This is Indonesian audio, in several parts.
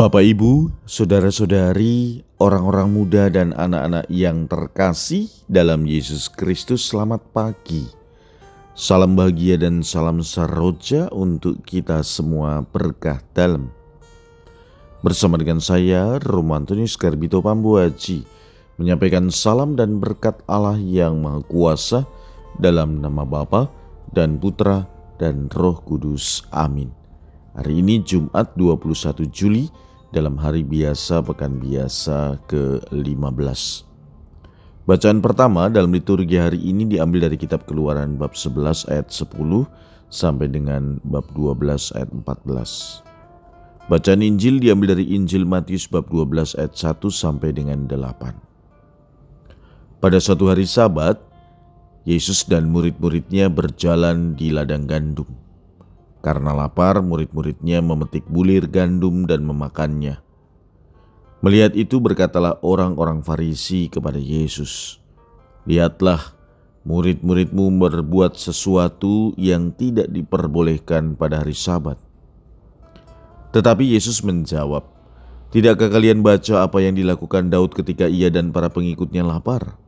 Bapak, Ibu, saudara-saudari, orang-orang muda, dan anak-anak yang terkasih dalam Yesus Kristus, selamat pagi. Salam bahagia dan salam saroja untuk kita semua berkah dalam. Bersama dengan saya, Romantonius Garbito Pambuaji, menyampaikan salam dan berkat Allah yang Maha Kuasa dalam nama Bapa dan Putra dan Roh Kudus. Amin. Hari ini Jumat 21 Juli dalam hari biasa pekan biasa ke-15. Bacaan pertama dalam liturgi hari ini diambil dari kitab Keluaran bab 11 ayat 10 sampai dengan bab 12 ayat 14. Bacaan Injil diambil dari Injil Matius bab 12 ayat 1 sampai dengan 8. Pada suatu hari Sabat, Yesus dan murid-muridnya berjalan di ladang gandum. Karena lapar, murid-muridnya memetik bulir gandum dan memakannya. Melihat itu berkatalah orang-orang Farisi kepada Yesus, "Lihatlah, murid-muridmu berbuat sesuatu yang tidak diperbolehkan pada hari Sabat." Tetapi Yesus menjawab, "Tidakkah kalian baca apa yang dilakukan Daud ketika ia dan para pengikutnya lapar?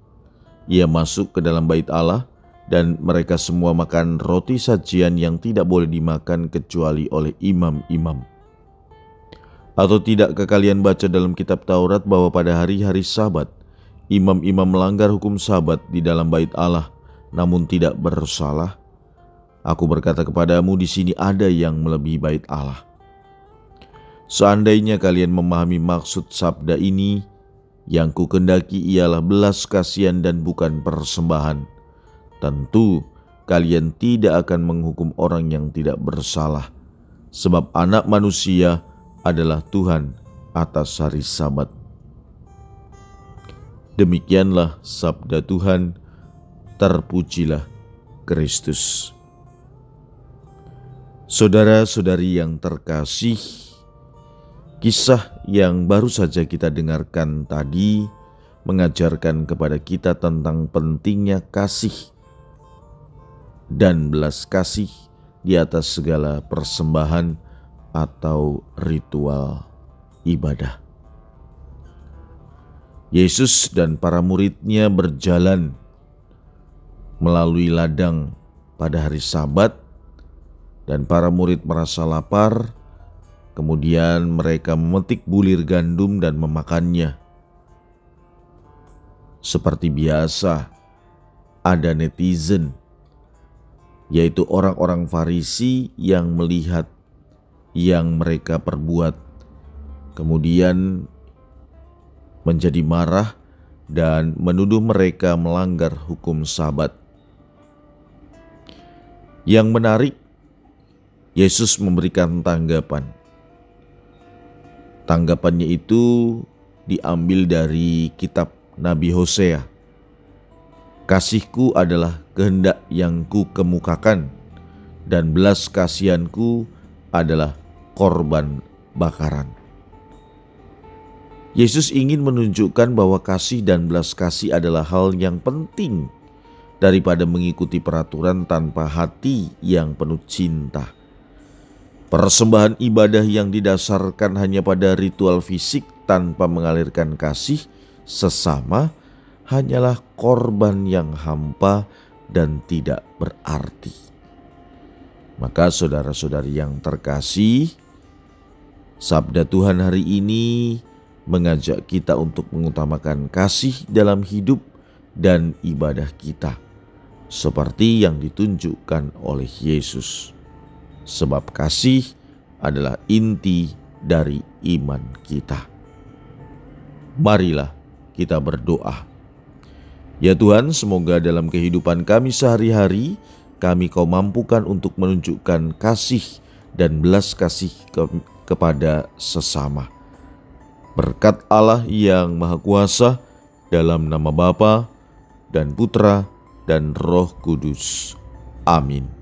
Ia masuk ke dalam bait Allah dan mereka semua makan roti sajian yang tidak boleh dimakan kecuali oleh imam-imam. Atau tidakkah kalian baca dalam kitab Taurat bahwa pada hari-hari sabat, imam-imam melanggar hukum sabat di dalam bait Allah, namun tidak bersalah? Aku berkata kepadamu di sini ada yang melebihi bait Allah. Seandainya kalian memahami maksud sabda ini, yang ku kendaki ialah belas kasihan dan bukan persembahan tentu kalian tidak akan menghukum orang yang tidak bersalah, sebab Anak Manusia adalah Tuhan atas hari Sabat. Demikianlah sabda Tuhan, terpujilah Kristus. Saudara-saudari yang terkasih, kisah yang baru saja kita dengarkan tadi mengajarkan kepada kita tentang pentingnya kasih dan belas kasih di atas segala persembahan atau ritual ibadah. Yesus dan para muridnya berjalan melalui ladang pada hari Sabat, dan para murid merasa lapar. Kemudian mereka memetik bulir gandum dan memakannya. Seperti biasa, ada netizen yaitu orang-orang Farisi yang melihat yang mereka perbuat, kemudian menjadi marah dan menuduh mereka melanggar hukum Sabat. Yang menarik, Yesus memberikan tanggapan. Tanggapannya itu diambil dari kitab Nabi Hosea Kasihku adalah kehendak yang ku kemukakan, dan belas kasihanku adalah korban bakaran. Yesus ingin menunjukkan bahwa kasih dan belas kasih adalah hal yang penting daripada mengikuti peraturan tanpa hati yang penuh cinta. Persembahan ibadah yang didasarkan hanya pada ritual fisik tanpa mengalirkan kasih sesama hanyalah korban yang hampa dan tidak berarti. Maka saudara-saudari yang terkasih, sabda Tuhan hari ini mengajak kita untuk mengutamakan kasih dalam hidup dan ibadah kita, seperti yang ditunjukkan oleh Yesus. Sebab kasih adalah inti dari iman kita. Marilah kita berdoa Ya Tuhan, semoga dalam kehidupan kami sehari-hari, kami kau mampukan untuk menunjukkan kasih dan belas kasih ke, kepada sesama. Berkat Allah yang Maha Kuasa, dalam nama Bapa dan Putra dan Roh Kudus. Amin.